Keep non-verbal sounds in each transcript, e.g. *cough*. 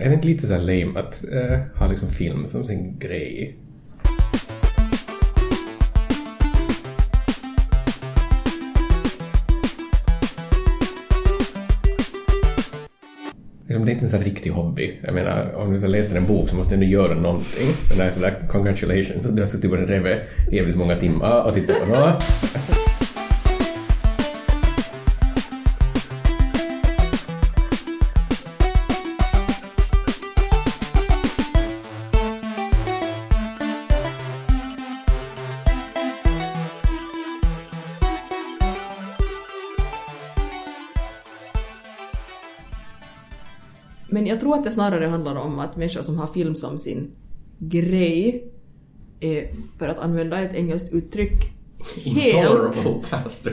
Är det inte lite så här lame att uh, ha liksom film som sin grej? Liksom, det är inte en sån här riktig hobby. Jag menar, om du ska läser en bok så måste du ändå göra någonting. Men det är sådär, congratulations, du har suttit på den reve jävligt många timmar och tittat på något. Att det snarare handlar om att människor som har film som sin grej är, för att använda ett engelskt uttryck, helt... *laughs*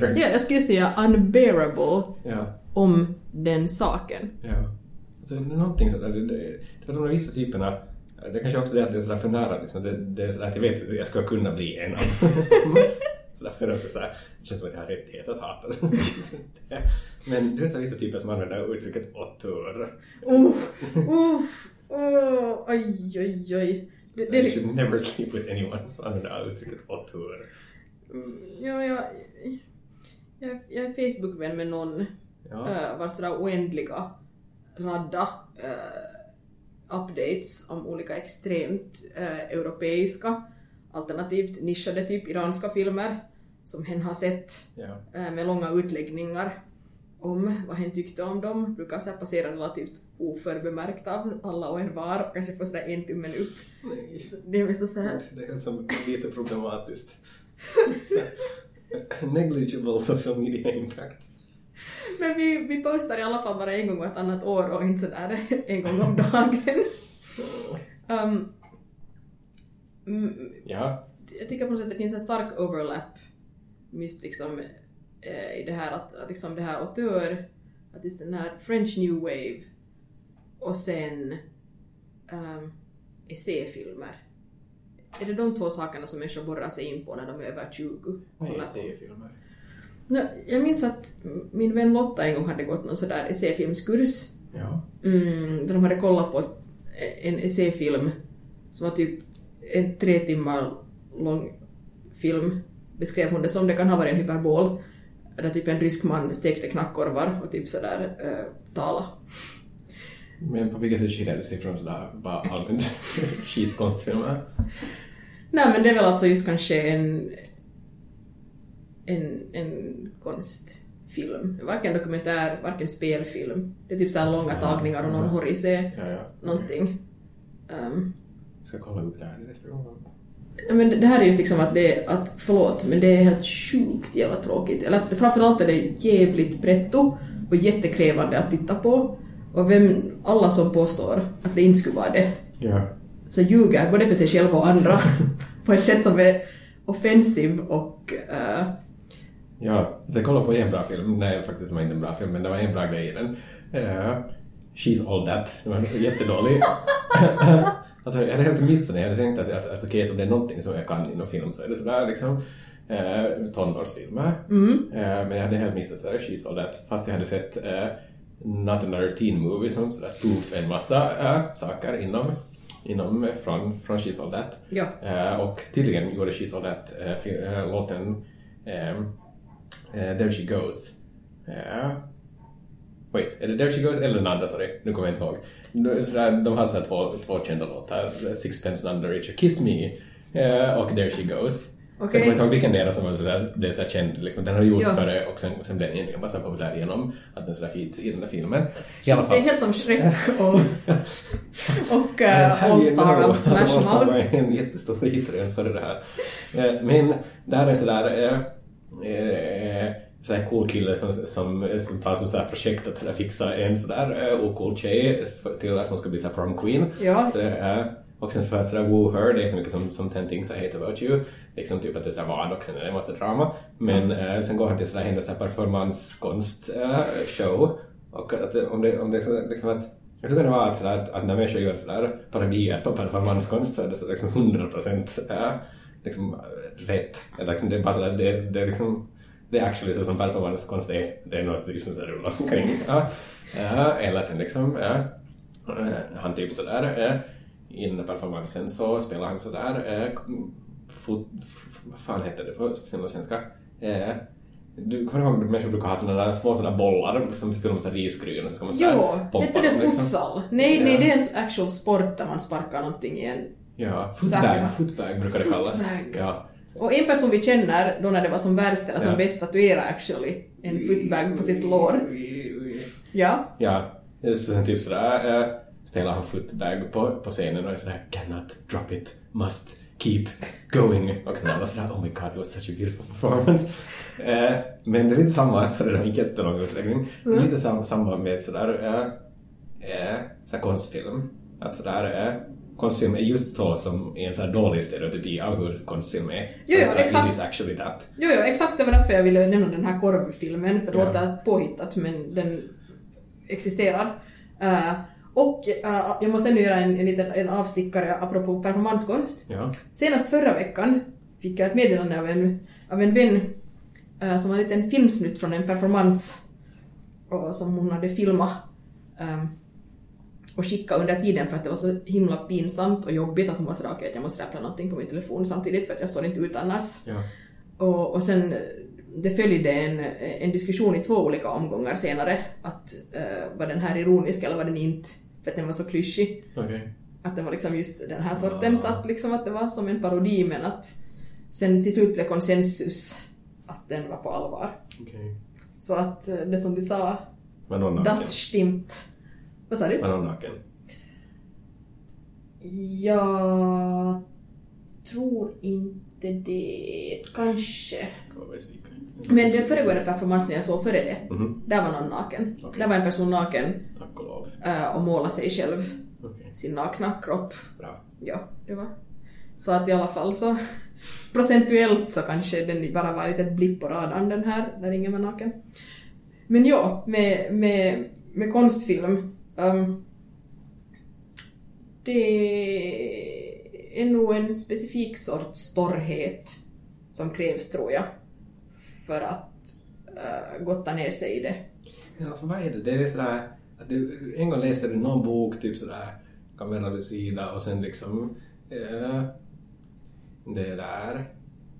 Ja, jag skulle säga unbearable Ja. om den saken. Ja. Alltså, det är någonting sådär, det, det, det var de vissa typerna, det är kanske också det att det är sådär för nära liksom, det, det är sådär att jag vet att jag ska kunna bli en av *laughs* Så därför är det såhär, det känns som att jag har rättighet att hata den. *laughs* Men det är så vissa typer som använder uttrycket auteur. Uff, uff, oh, oj, oj, oj. Det, Så det är liksom... should never sleep with anyone som använder uttrycket auteur. Ja, jag, jag, jag är Facebook-vän med någon Ja. uh, vars sådär oändliga radda eh, updates om olika extremt eh, europeiska alternativt nischade typ iranska filmer som hen har sett Ja. eh, med långa utläggningar om vad hen tyckte om dem. Brukar så passera relativt oförbemärkt av alla och en var, kanske få sådär en tummen upp. Nej. Det är så här. Det är som lite problematiskt. Negligible social media impact. Men vi, vi postar i alla fall bara en gång vartannat år och inte sådär en gång om dagen. Um, mm, Ja. jag tycker på något sätt att det finns en stark overlap just liksom eh, i det här att, att liksom det här auteur, att det är den här French New Wave och sen um, essäfilmer. Är det de två sakerna som människor borrar sig in på när de är över 20? Nej, Håller på? seriefilmer. Nå, jag minns att min vän Lotta en gång hade gått någon sådär essäfilmskurs Ja. mm, där de hade kollat på en essäfilm som var typ en tre timmar lång film, beskrev hon det som. Det kan ha varit en hyperbol, där typ en rysk man stekte knackorvar och typ sådär äh, tala. Men på vilket sätt skiljer det sig från sådär bara allmänt *laughs* skitkonstfilmer? Nej men det är väl alltså just kanske en, en, en konstfilm. Varken dokumentär, varken spelfilm. Det är typ såhär långa tagningar och någon horisé, Ja, ja. någonting. Um, Jag ska kolla upp det här nästa gång. Men det- här är just liksom att det att, förlåt, men det är helt sjukt jävla tråkigt. Eller framförallt är det jävligt pretto och jättekrävande att titta på. Och vem, alla som påstår att det inte skulle vara det, Ja. så ljuger både för sig själva och andra *laughs* på ett sätt som är offensiv och... eh, Ja, jag kollade på en bra film. Nej, faktiskt det var inte en bra film, men det var en bra grej i den. Uh, She's All That. Den var jättedålig. *laughs* alltså, jag hade helt missat den. Jag hade tänkt att, att, att okej, om det är någonting som jag kan inom film så är det sådär liksom uh, tonårsfilmer. Eh, men jag hade helt missat sådär She's All That, fast jag hade sett uh, Not Another Teen Movie som sådär spoof en massa uh, saker inom, inom eh, från, från She's All That. Ja. Eh, och tydligen gjorde She's All That fi- eh, låten eh, There She Goes. Wait, är det There She Goes eller den andra? Sorry, nu kommer jag inte ihåg. De, de hade sådär två, två kända låtar, Sixpence None the Richer, Kiss Me eh, och There She Goes. Okej. Sen kommer jag inte ihåg vilken det är som var sådär, blev sådär känd. Liksom. Den har gjorts Ja. före och sen, sen blev den egentligen bara så här populär genom att den är sådär fint i den där filmen. I alla Det fall. är helt som Shrek *laughs* och, och Det uh, här All Star of Smash det Mouth. vara en jättestor hit redan före det här. Eh, Men där är sådär... eh, eh, så här cool kille som, som, som tar som så här projekt att så där fixa en sådär uh, ocool tjej till att hon ska bli så här prom queen. Ja. Så, eh, och sen för sådär woo her, det är jättemycket som, som 10 things I hate about you. Liksom typ att det är såhär vad och sen är det massa drama. Men eh, sen går han till sådär hennes performancekonst uh, show. Och att, det- om det, om det är så, liksom att jag tror det var att, sådär, att, att när människor gör sådär parodier på performancekonst så är det så liksom 100% äh, liksom, äh, rätt. Eller liksom, det är bara sådär, det, det är liksom det är actually så som performancekonst är. Det är något liksom så här rullar omkring. Ja. Ja, eller sen liksom, ja. Eh, han typ sådär, i den här performansen så spelar han sådär, eh, fot, vad fan heter det på finlandssvenska? Eh, du kommer ihåg att människor brukar ha sådana där små sådana bollar som fyller med så här risgryn och så ska man sådär Jo, pompa hette det liksom. futsal? Nej, Ja. nej, det är en actual sport där man sparkar någonting i en... Ja, footbag, footbag brukar det kallas. Footbag. Ja. Och en person vi känner, då när det var som värst eller som Ja. bäst, tatuerade actually en footbag på sitt lår. Ja. Ja, så typ sådär äh, spelar han footbag på, på scenen och är sådär cannot drop it, must keep going. Och sen alla sådär oh my god it was such a beautiful performance. Eh, men det är lite samma, så det är en jättelång utläggning, Mm. lite sam, samma med sådär äh, äh, sådär konstfilm. Att sådär äh, konstfilm är just så som en sån här dålig stereotypi av hur konstfilm är. Jo, jo, exakt. It is actually that. Jo, jo, exakt det var därför jag ville nämna den här korvfilmen, för det Ja. låter påhittat men den existerar. Eh, och eh, jag måste ännu göra en, en liten en avstickare apropå performanskonst. Ja. Senast förra veckan fick jag ett meddelande av en, av en vän eh, som hade en liten filmsnutt från en performance och som hon hade filmat ehm, och skickat under tiden för att det var så himla pinsamt och jobbigt att hon var sådär okej att jag måste rappla någonting på min telefon samtidigt för att jag står inte ut annars. Ja. Och, och sen det följde en, en diskussion i två olika omgångar senare att uh, var den här ironisk eller var den inte för att den var så klyschig. Okej. Att det var liksom just den här sortens, att, liksom att det var som en parodi men att sen till slut blev konsensus att den var på allvar. Okej. Så att eh, det som du sa, das stimmt. Vad sa du? Naken? Jag tror inte det, kanske. Men den föregående performansen jag såg före det, Mhm. där var någon naken. Okej. Där var en person naken Tack och lov. eh, och målade sig själv, Okej. sin nakna kropp. Bra. Ja, det var. Så att i alla fall så *laughs* procentuellt så kanske den bara var ett blipp på radarn den här, där ingen var naken. Men ja, med, med, med konstfilm. Um, det är nog en specifik sorts torrhet som krävs tror jag för att uh, gotta ner sig i det. Alltså vad är det? Det är sådär att du, en gång läser du någon bok, typ sådär Camera Lucida och sen liksom eh, det där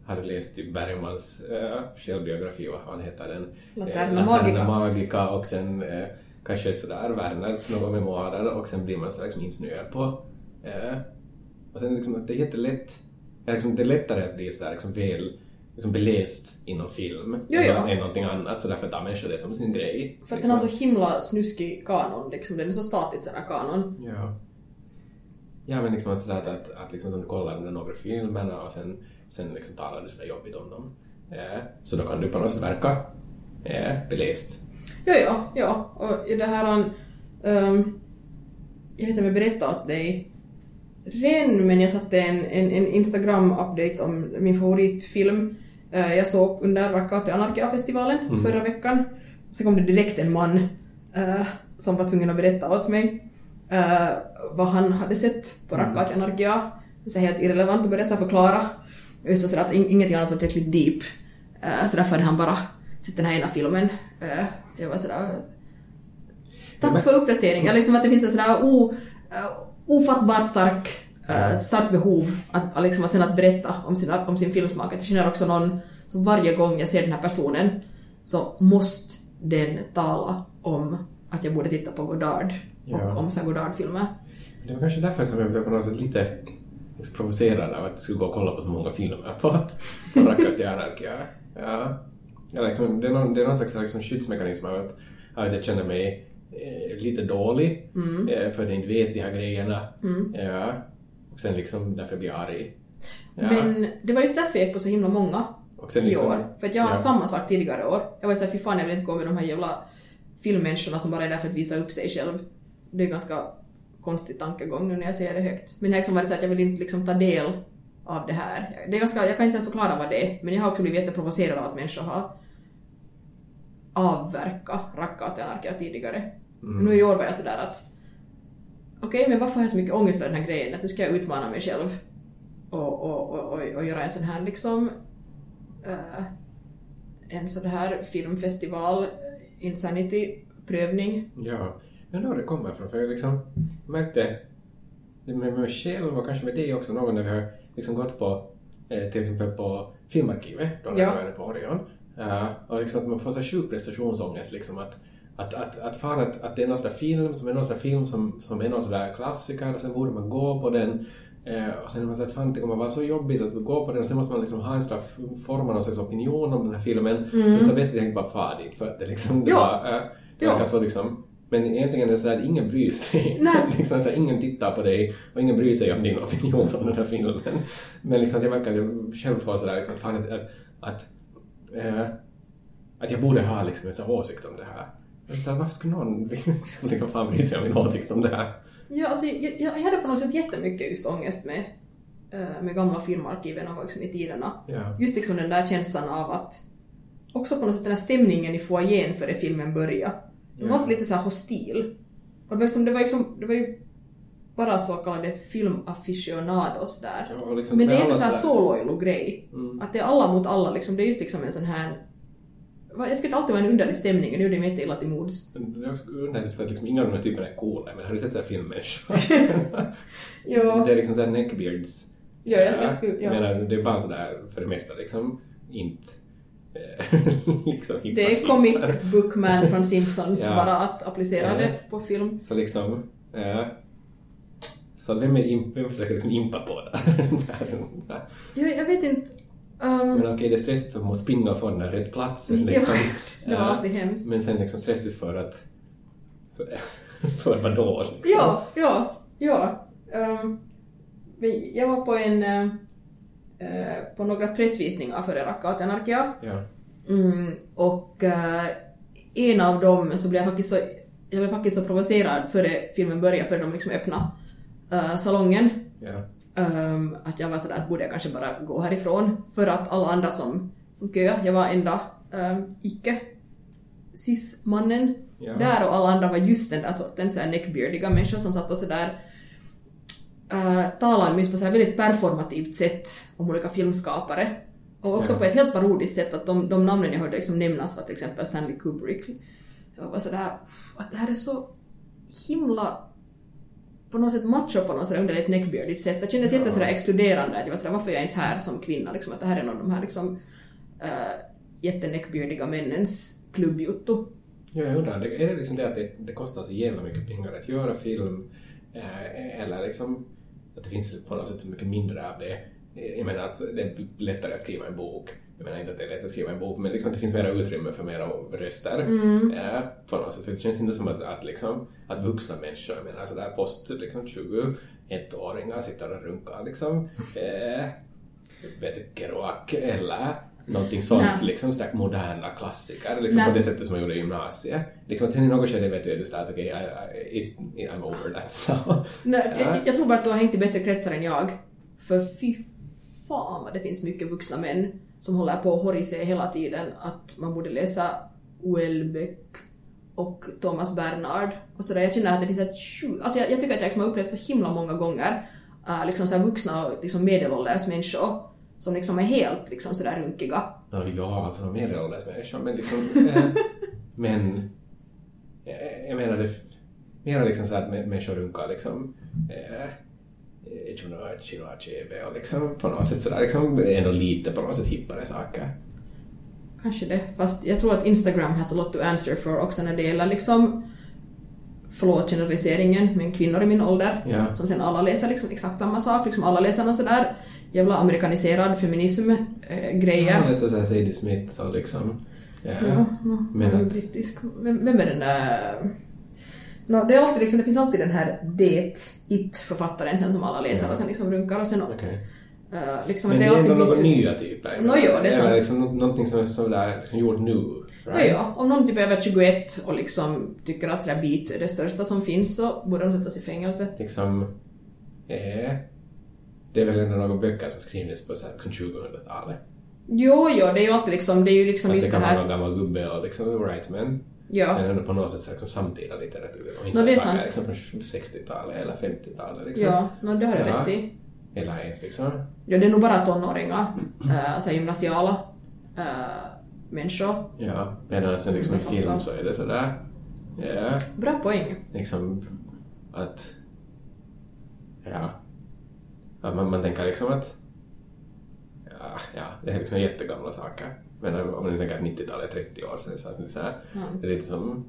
har du läst typ Bergmans eh, självbiografi, vad fan heter den? Laterna Magica. Magica och sen eh, kanske sådär Werners några memoarer och sen blir man sådär liksom insnöad på eh, och sen liksom att det är jättelätt det är, liksom, det är lättare att bli sådär liksom väl liksom beläst inom film Jo, jo. än, någonting annat så därför tar människor det som sin grej. För att den har så himla snuskig kanon, liksom. den är så statisk den här kanon. Ja. Ja, men liksom att sådär att, att, att liksom, om du kollar de några filmerna och sen, sen liksom talar du sådär jobbigt om dem. Eh, så då kan du på något sätt verka eh, beläst. Ja, ja, ja. Och i det här... Um, jag vet inte om jag berättade åt dig redan, men jag satte en, en, en Instagram-update om min favoritfilm eh, jag såg under Rakkaat Anarkia-festivalen förra veckan. Sen kom det direkt en man eh, som var tvungen att berätta åt mig eh, vad han hade sett på Rakkaat Anarkia. Så helt irrelevant att börja så förklara. Just så att in- ingenting annat var tillräckligt deep. Så därför hade han bara sett den här ena filmen. Eh, jag var sådär... Tack för uppdateringen. Liksom att det finns en sådär o, eh, ofattbart stark, eh, starkt behov att, liksom att sen att berätta om, sina, om sin filmsmak. Jag känner också någon som varje gång jag ser den här personen så måste den tala om att jag borde titta på Godard och Ja. om så Godard-filmer. Det var kanske därför som jag blev på något sätt lite provocerad av att du skulle gå och kolla på så många filmer på, på Anarkia. Ja. Ja, liksom, det, är någon, det är någon slags liksom, skyddsmekanism av att, att jag känner mig eh, lite dålig eh, för att jag inte vet de här grejerna. Ja. Och sen liksom därför blir jag arg. Ja. Men det var just därför jag gick på så himla många sen i liksom- år. För att jag har haft ja. samma sak tidigare år. Jag var såhär, fy fan jag vill inte gå med de här jävla filmmänniskorna som bara är där för att visa upp sig själv. Det är ganska konstig tankegång nu när jag säger det högt. Men jag har liksom varit så att jag vill inte liksom ta del av det här. Det är ganska, jag kan inte förklara vad det är, men jag har också blivit jätteprovocerad av att människor har avverkat Rakkaat Anarkia tidigare. Mm. Nu i år var jag sådär att okej, men varför har jag så mycket ångest över den här grejen? Att nu ska jag utmana mig själv och, och, och, och, och göra en sån här liksom eh, en sån här filmfestival, Insanity-prövning. Ja, Jag undrar var det kommer ifrån, för jag liksom märkte med mig själv och kanske med dig också någon när vi har liksom gått på eh, till exempel på Filmarkivet, då när Ja. jag är på Orion. Eh, och liksom att man får så sjuk prestationsångest liksom att att, att, att, fan att, att det är någon sån där film som är någon sån där film som, som är någon sån där klassiker och sen borde man gå på den eh, och sen är man så att fan det kommer vara så jobbigt att gå på den och sen måste man liksom ha en där forma någon slags opinion om den här filmen så det är så bäst att jag bara far dit för att det liksom det Ja. var, eh, det verkar så liksom men egentligen är det så att ingen bryr sig. *laughs* *laughs* Liksom så här, ingen tittar på dig och ingen bryr sig om din opinion om den här filmen. Men liksom att jag verkar jag själv få sådär liksom, fan, att, att, att, eh, att jag borde ha liksom en åsikt om det här. Men Så här, varför skulle någon *laughs* liksom sig om min åsikt om det här? Ja, alltså, jag, jag hade på något sätt jättemycket just ångest med, eh, med gamla filmarkiven och liksom i tiderna. Ja. Just liksom den där känslan av att också på något sätt den här stämningen i foajén före filmen började. Den var Ja. lite så här hostil. Och det var, liksom, det, var liksom, det var ju bara så kallade filmaficionados där. Ja, liksom Men det är inte så här sådär- solo-grej. Att det är alla mot alla liksom. Det är just liksom en sån här... Jag tycker att det alltid var en underlig stämning och det gjorde mig inte illa till mods. Det är också underligt för att liksom ingen av de här typerna är coola. Men har du sett sådana filmmänniskor? *laughs* Ja. Det är liksom såhär neckbeards. Ja, jag- jag skulle- ja. Menar, det är bara sådär för det mesta liksom inte eh, *laughs* liksom Det är comic book man från Simpsons, Ja. bara att applicera Ja. det på film. Så liksom... Eh, så vem, är imp, vem försöker liksom impa på det? *laughs* Jag, jag vet inte... Um, men okej, det är stressigt för att man och få den rätt platsen. Ja, Liksom. *laughs* det var Eh, alltid hemskt. Men sen liksom stressigt för att... För, *laughs* för vadå? Liksom. Ja, ja, ja. Um, jag var på en... eh, eh, på några pressvisningar före Rakkaat Anarkia. Ja. Mm, och eh, en av dem så blev jag faktiskt så, jag blev faktiskt så provocerad före filmen började, före de liksom öppnade eh, salongen. Ja. Ehm, att jag var sådär att borde jag kanske bara gå härifrån för att alla andra som, som köade, jag var enda um, icke cis-mannen Ja. där och alla andra var just den där sortens så här neckbeardiga människor som satt och sådär uh, talade minst på så här väldigt performativt sätt om olika filmskapare. Och också Ja. på ett helt parodiskt sätt att de, de namnen jag hörde liksom nämnas var till exempel Stanley Kubrick. Jag var sådär att det här är så himla på något sätt macho på något sådär underligt neckbeardigt sätt. Det kändes Ja. jätte sådär exkluderande. Att jag var sådär, varför är jag ens här som kvinna? Liksom, att det här är någon av de här liksom, uh, jätteneckbeardiga männens klubbjutto. Ja, jag undrar, det- är det liksom det att det, det kostar så jävla mycket pengar att göra film? Eh, eller liksom att det finns på något sätt så mycket mindre av det? Eh, Jag menar att det är lättare att skriva en bok. Jag menar inte att det är lätt att skriva en bok, men liksom att det finns mera utrymme för mera röster. Eh, på något sätt. För det känns inte som att, att, liksom, att vuxna människor, jag menar sådär post liksom 21-åringar sitter och runkar liksom. Eh, vet du, Kerouac eller någonting sånt, Nej. liksom sådär moderna klassiker, liksom Nej. på det sättet som man gjorde i gymnasiet. Liksom att sen i något skede vet du, är du sådär att okej, okay, I'm over that now. Nej, Ja. jag, jag tror bara att du har hängt i bättre kretsar än jag. För fy fan vad det finns mycket vuxna män som håller på att horgse hela tiden att man borde läsa Houellebecq och Thomas Bernhard och sådär. Jag känner att det finns ett sjukt... Alltså jag, jag tycker att jag liksom har upplevt så himla många gånger uh, liksom så vuxna och liksom medelålders människor som liksom är helt liksom sådär runkiga. Ja, ja, alltså de medelålders människor, men liksom... *laughs* Eh, men... Eh, jag menar det... Mera liksom så att mä- människor runkar liksom... Eh, Chinoa, Chinoa, Chebe och liksom på något sätt sådär liksom ändå lite på något sätt hippare saker. Kanske det. Fast jag tror att Instagram has a lot to answer for också när det gäller liksom förlåt generaliseringen, men kvinnor i min ålder Ja. som sen alla läser liksom exakt samma sak, liksom alla läser någon sådär jävla amerikaniserad feminism-grejer. Ja, så såhär Sadie Smith och liksom... Ja, Ja, no, men att... brittisk. Vem, vem är den där... No, det, är alltid liksom, det finns alltid den här det it-författaren sen som alla läser Ja. och sen liksom runkar och sen... Okej. eh, liksom, Men det är alltid ändå något nya typer. Nå, ja, det är sant. Liksom nå- någonting som är sådär liksom gjort nu. Ja, Right? ja, om någon typ är över 21 och liksom tycker att sådär beat är det största som finns så borde de sättas i fängelse. Liksom... Eh, det är väl ändå några böcker som skrivits på här, liksom 2000-talet. Jo, jo, det är ju alltid liksom, det är ju liksom att just det det kan vara här... någon gammal gubbe och liksom, right, men... Ja. Men ändå på något sätt liksom samtida litteratur och inte Nå, det saker liksom från 60-talet eller 50-talet liksom. Ja, no, det har du Ja. rätt i. Eller ens liksom... Ja, det är nog bara tonåringar, äh, alltså gymnasiala äh, människor. Ja, medan sen liksom en sant, film så är det sådär... Ja, Bra poäng. liksom att... Ja. Att man, man tänker liksom att... Ja, ja, det är liksom jättegamla saker. Men om ni tänker att 90-talet är 30 år sedan så att det är så här, det är lite som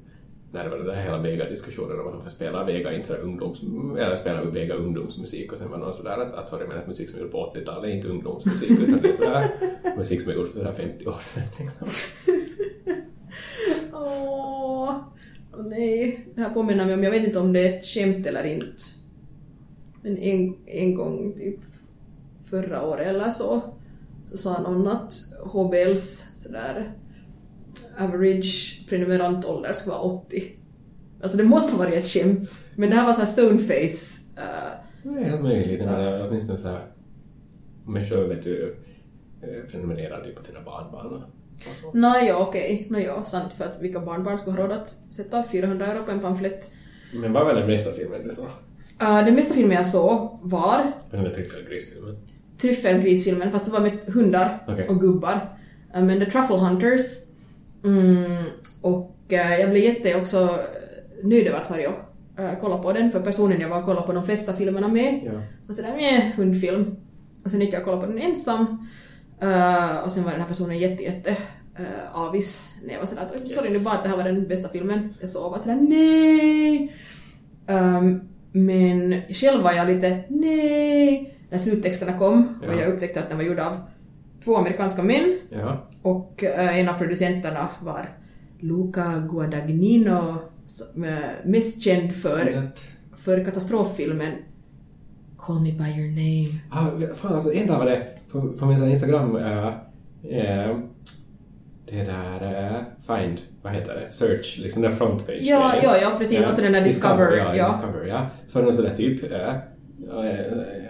när det var den där hela Vega-diskussionen om att varför spelar Vega inte så här ungdoms... Eller spelar Vega ungdomsmusik och sen var någon sådär att, att sorry men att musik som är gjord på 80-talet är inte ungdomsmusik utan det är sådär *laughs* musik som är gjord för så här 50 år sedan liksom. *laughs* Åh, åh nej. Det här påminner mig om, jag vet inte om det är ett skämt eller inte. Men en, en gång, typ förra året eller så, så sa någon att HBLs sådär average prenumerantålder skulle vara 80. Alltså det måste ha varit ett skämt. Men det här var så här stoneface. Uh, Det är möjligt. Jag menar, åtminstone så här... Människor vet du eh, prenumererar typ på sina barnbarn och så. Nå ja, okej. Nå ja, sant. För att vilka barnbarn skulle ha råd att sätta 400 euro på en pamflett? Men vad var den bästa filmen du såg? Uh, den bästa filmen jag såg var Den där tryffelgrisfilmen? Tryffelgrisfilmen, fast det var med hundar Okej. och gubbar. Uh, men The Truffle Hunters. Mm, och uh, jag blev jätte också uh, nöjd över att varje uh, kolla på den, för personen jag var och kollade på de flesta filmerna med Ja. och sådär meh, hundfilm. Och sen gick jag och kollade på den ensam. Och sen var den här personen jätte, jätte uh, avis när jag var sådär att yes. nu bara att det här var den bästa filmen jag såg. Och sådär nej! Um, men själv var jag lite nej när sluttexterna kom och Ja. jag upptäckte att den var gjord av två amerikanska män Ja. och eh, en av producenterna var Luca Guadagnino som är mest känd för, för katastroffilmen Call Me By Your Name. Ah, fan alltså en dag var det på, på min Instagram äh, äh, det där äh, Find, vad heter det? Search, liksom den frontpage. Ja, ja, ja, precis. Alltså den där Discover, ja. ja. Discover, ja. Så var det någon sån där typ äh,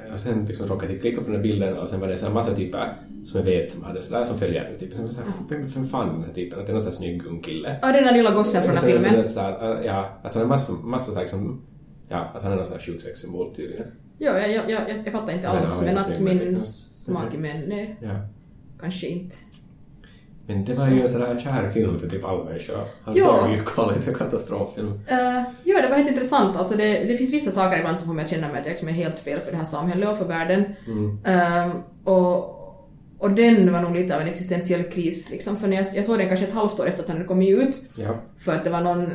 och, äh, och sen liksom råkade jag klicka på den här bilden och sen var det här massa typer som jag vet som hade sådär som följer mig. Typ. Sen var jag så här, vem, vem fan den här typen? Att det är någon sån här snygg ung kille. Ja, den där lilla gossen från den här filmen. så här, ja, att han är massa, massa saker som, ja, att han är någon sån här sjuk sexsymbol tydligen. Ja, jag, jag, jag, jag fattar inte alls, men att min smak i män, nej, kanske inte. Men det var ju en sån kär film för typ alla människor. Han Ja. var ju quality katastroffilm. Uh, ja, det var helt intressant. Alltså det, det finns vissa saker ibland som får mig att känna mig att jag liksom är helt fel för det här samhället och för världen. Ehm, och, och den var nog lite av en existentiell kris, liksom. För när jag, jag såg den kanske ett halvt år efter att den hade kommit ut. Ja. För att det var någon, uh,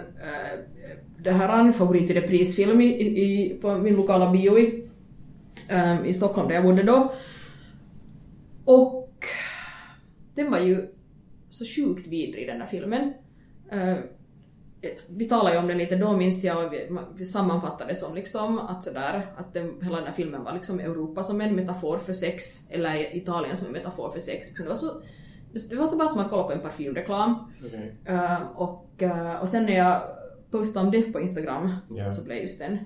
det här är en favorit i reprisfilm i, i, på min lokala bio i, ehm, i Stockholm där jag bodde då. Och den var ju så sjukt vidrig den där filmen. Eh, vi talade ju om den lite då minns jag, och vi, vi sammanfattade det som liksom att sådär, att den, hela den här filmen var liksom Europa som en metafor för sex, eller Italien som en metafor för sex. Liksom. Det, var så, det var så bara som att kolla på en parfymreklam. Okej. Eh, och, eh, och sen när jag postade om det på Instagram Ja. så blev just en,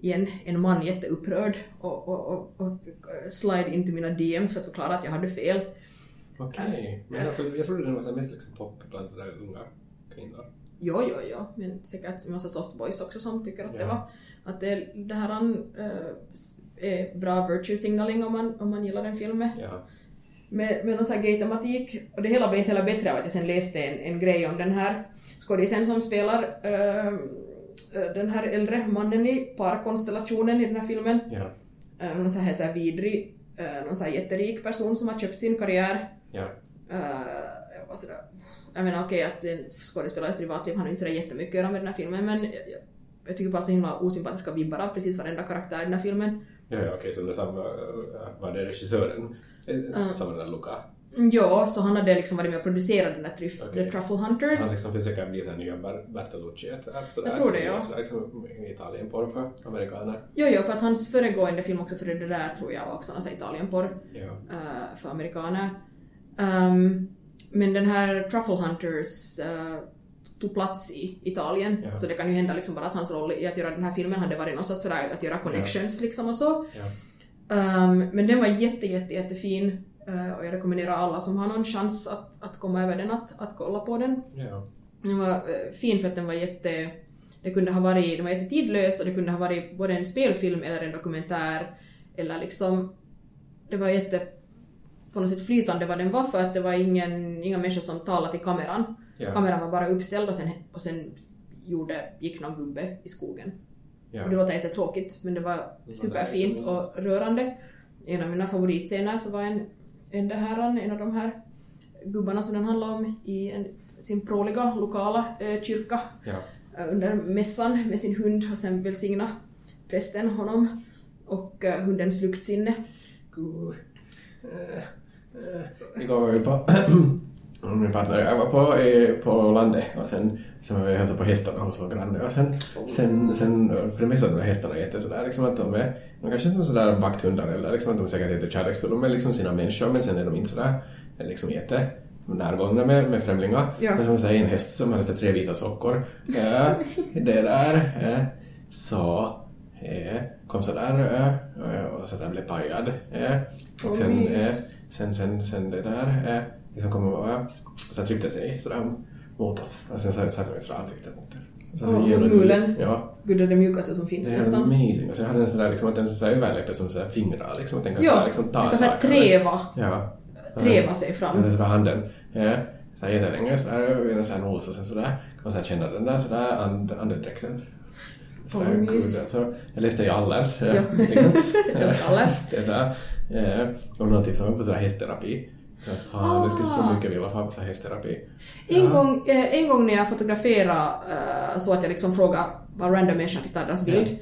igen, en man jätteupprörd och, och, och, och slide into mina DMs för att förklara att jag hade fel. Okej. Men alltså, jag trodde den var så här mest liksom pop bland sådär unga kvinnor. Jo, jo, jo, men säkert en massa softboys också som tycker att det Ja. var att det, det här uh, är bra virtue signaling om man, om man gillar den filmen. Ja. Med, med någon sån här gay-tematik. Och det hela blev inte heller bättre av att jag sen läste en, en grej om den här skådisen som spelar eh, den här äldre mannen i parkonstellationen i den här filmen. Ja. Uh, någon sån här, så här vidrig, någon sån här jätterik person som har köpt sin karriär. Ja. Uh, jag var sådär, jag menar okej att en skådespelares privatliv har inte sådär jättemycket att göra med den här filmen men jag, jag, tycker bara så himla osympatiska vibbar av precis varenda karaktär i den här filmen. Ja, ja, okej, så det samma, äh, var det regissören? Eh, Samma den där Luca? Ja, så han hade liksom varit med och producerat den där tryff. The Truffle Hunters. Han liksom försöker bli såhär nya Ber- Bertolucci, ett sådär. Jag tror det, ja. Liksom, Italienporr för amerikaner. Jo, jo, för att hans föregående film också före det där tror jag var också sån här Italienporr Ja. eh, för amerikaner. Ehm, men den här Truffle Hunters uh, tog plats i Italien, Ja. så det kan ju hända liksom bara att hans roll i att göra den här filmen hade varit något sorts sådär att göra connections liksom och så. Ja. Ehm, men den var jätte, jätte, jättefin eh, och jag rekommenderar alla som har någon chans att, att komma över den att, att kolla på den. Ja. Den var eh, fin för att den var jätte... Det kunde ha varit, den var jättetidlös och det kunde ha varit både en spelfilm eller en dokumentär eller liksom... Det var jätte... På något sätt flytande vad den var för att det var ingen, inga människor som talade till kameran. Ja. Kameran var bara uppställd och sen, och sen gjorde, gick någon gubbe i skogen. Ja. Och det låter jättetråkigt men det var superfint och rörande. En av mina favoritscener så var en, en, det här, en av de här gubbarna som den handlar om i en, sin pråliga lokala eh, kyrka eh, under mässan med sin hund och sen välsigna prästen honom och eh, hundens luktsinne. Gud. Eh, Igår var vi på... *clears throat* Min partner jag var på, eh, på landet och sen, sen var vi och på hästarna hos vår granne och sen, sen, sen för det mesta de där hästarna är jätte sådär liksom att de är, de kanske inte är sådär vakthundar eller liksom att de är säkert jättekärleksfulla med liksom sina människor men sen är de inte sådär liksom jätte närgångna med, med främlingar. Ja. Men som säger, en häst som hade så tre vita sockor. Eh, det där. Eh, så eh, kom sådär eh, och sådär blev pajad. Eh, och sen, Oj. Sen, sen, sen det där eh, liksom kom och eh, så tryckte sig sådär mot oss. Och sen så satte vi sådär ansiktet mot det. Så, så jävla mot mulen. Ja. Gud, det är det mjukaste som finns Det är nästan. amazing. Och sen hade den sådär liksom att den sådär överläppe som sådär fingrar liksom. Att den kan Ja, sådär liksom ta den kan såhär saker. treva, Ja. treva sig Ja, fram. är sådär handen. Ja, så här jättelänge sådär, en sån nos och sen sådär kan man såhär känna den där sådär and, andedräkten. Sådär, Åh, gud, alltså, jag läste i Allers. Ja. *laughs* Ja. *laughs* liksom. Allers. Det där. Ja, och någon tipsade mig på sådär hästterapi. Så att fan, jag skulle så Ah. mycket vilja få på hästterapi. En, Ja. gång, eh, en gång när jag fotograferade eh, så att jag liksom frågade vad random människor fick ta deras bild.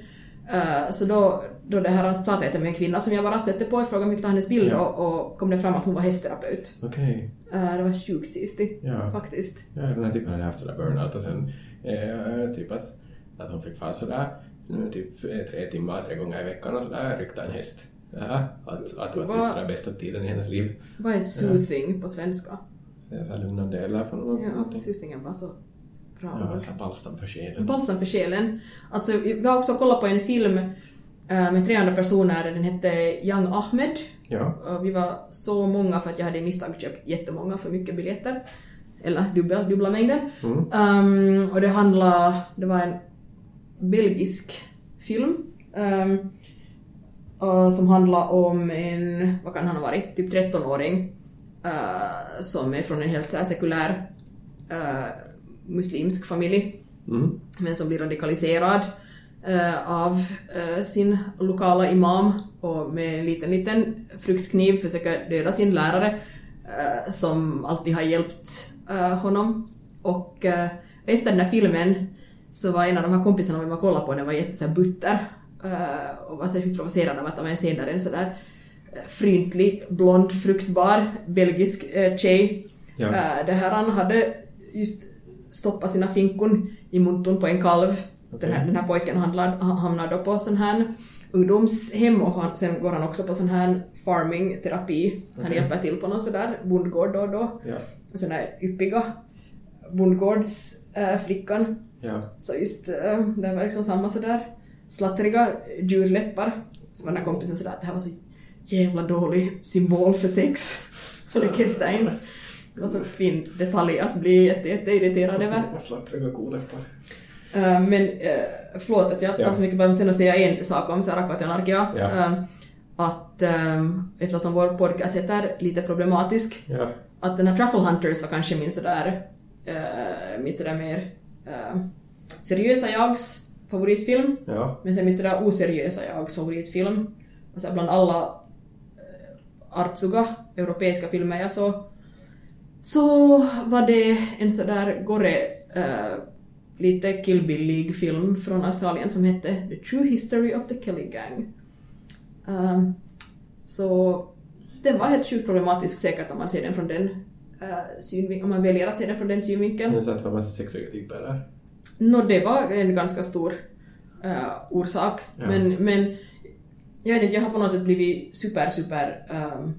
Eh, så då, då det här pratade jag med en kvinna som jag bara stötte på, jag frågade mycket om hennes bild Ja. och, och kom det fram att hon var hästterapeut. Okej. Eh, det var sjukt sistigt, Ja. faktiskt. Ja, den här typen hade haft sådär burnout och sen eh, typ att, att hon fick fara sådär typ eh, tre timmar, tre gånger i veckan och sådär rykta en häst. Ja, att, att det var typ sådär bästa tiden i hennes liv. Vad är soothing på svenska? Det är så här lugnande eller på något Ja, någonting. soothing är bara så bra Ja, balsam för själen. Balsam för själen. Alltså, vi har också kollat på en film eh, med 300 personer, den hette Young Ahmed. Ja. Vi var så många för att jag hade i misstag köpt jättemånga för mycket biljetter. Eller dubbla, dubbla mängden. Mm. Um, och det handlade, det var en belgisk film. Um, och som handlar om en, vad kan han ha varit, typ 13-åring. eh, som är från en helt så här sekulär eh, muslimsk familj. Mm. Men som blir radikaliserad eh, av eh, sin lokala imam och med en liten, liten fruktkniv försöker döda sin lärare eh, som alltid har hjälpt eh, honom. Och eh, efter den här filmen så var en av de här kompisarna vi var kollade på, den var jätte här eh, och var särskilt provocerad av att en scen där en sådär eh, fryntlig, blond, fruktbar belgisk eh, tjej Ja. Eh, det här han hade just stoppat sina finkon i munton på en kalv. Den, här, den här pojken handlar, han hamnar då på sån här ungdomshem och han, sen går han också på sån här farming-terapi. Han hjälper till på någon sådär bondgård då och då. Ja. Och sån där yppiga bondgårdsflickan. Ja. Så just äh, det var liksom samma sådär slattriga djurläppar. Så var den här kompisen sådär att det här var så jävla dålig symbol för sex. *laughs* För det kastade in. Det var så fin detalj att bli jätte, jätteirriterad över. Slattriga koläppar. Äh, men äh, förlåt att jag tar Ja. så mycket, bara sen att säga en sak om Narkia. Ja. Äh, att ähm, eftersom vår podcast heter lite problematisk Ja. att den här Truffle Hunters var kanske min sådär, uh, min sådär mer uh, seriösa jags favoritfilm. Ja. Men sen min sådär oseriösa jags favoritfilm. Och så bland alla uh, artsuga europeiska filmer jag såg så var det en sådär gore uh, lite killbillig film från Australien som hette The True History of the Kelly Gang. Um, så den var helt sjukt problematisk säkert om man ser den från den uh, synvinkeln, om man väljer att se den från den synvinkeln. Men det var massa sexiga typer där. Nå, det var en ganska stor uh, orsak. Ja. Men, men jag vet inte, jag har på något sätt blivit super, super um,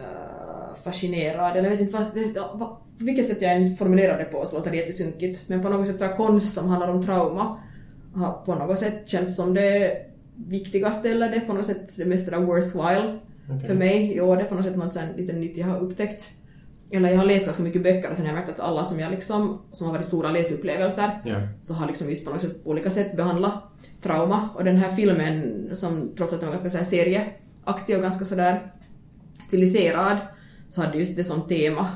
uh, fascinerad, eller jag vet inte vad, vad, på vilket sätt jag än formulerar det på så låter det jättesunkigt, men på något sätt så här konst som handlar om trauma har på något sätt känts som det viktigaste eller det på något sätt det mest sådär worthwhile Okej. för mig i år. Det är på något sätt något lite nytt jag har upptäckt. Eller jag har läst ganska mycket böcker och sen har jag märkt att alla som jag liksom, som har varit stora läsupplevelser, Ja. så har liksom just på något sätt på olika sätt behandlat trauma. Och den här filmen, som trots att den var ganska så här serieaktig och ganska sådär stiliserad, så hade just det som tema.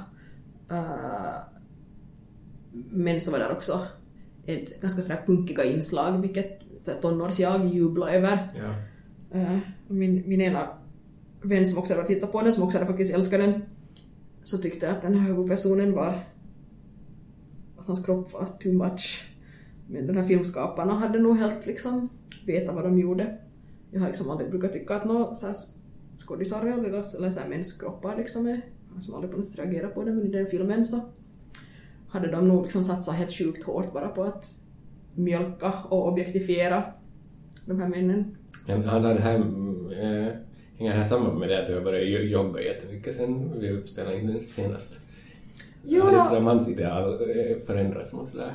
Eh, men så var där också ett ganska sådär punkiga inslag, vilket så här tonårs-jag jublar över. Ja. Eh, min, min ena vän som också hade tittat på den, som också hade faktiskt älskat den, så tyckte jag att den här huvudpersonen var... att hans kropp var too much. Men de här filmskaparna hade nog helt liksom vetat vad de gjorde. Jag har liksom aldrig brukat tycka att några här skådisar eller, eller så här mäns kroppar liksom är... Jag har som aldrig på något sätt reagerat på det, men i den filmen så hade de nog liksom satsat helt sjukt hårt bara på att mjölka och objektifiera de här männen. Han det här, äh, hänger här samman med det att du har börjat jo- jogga jättemycket sen vi in den senast? Ditt då. sådär mansideal äh, förändrats som sådär,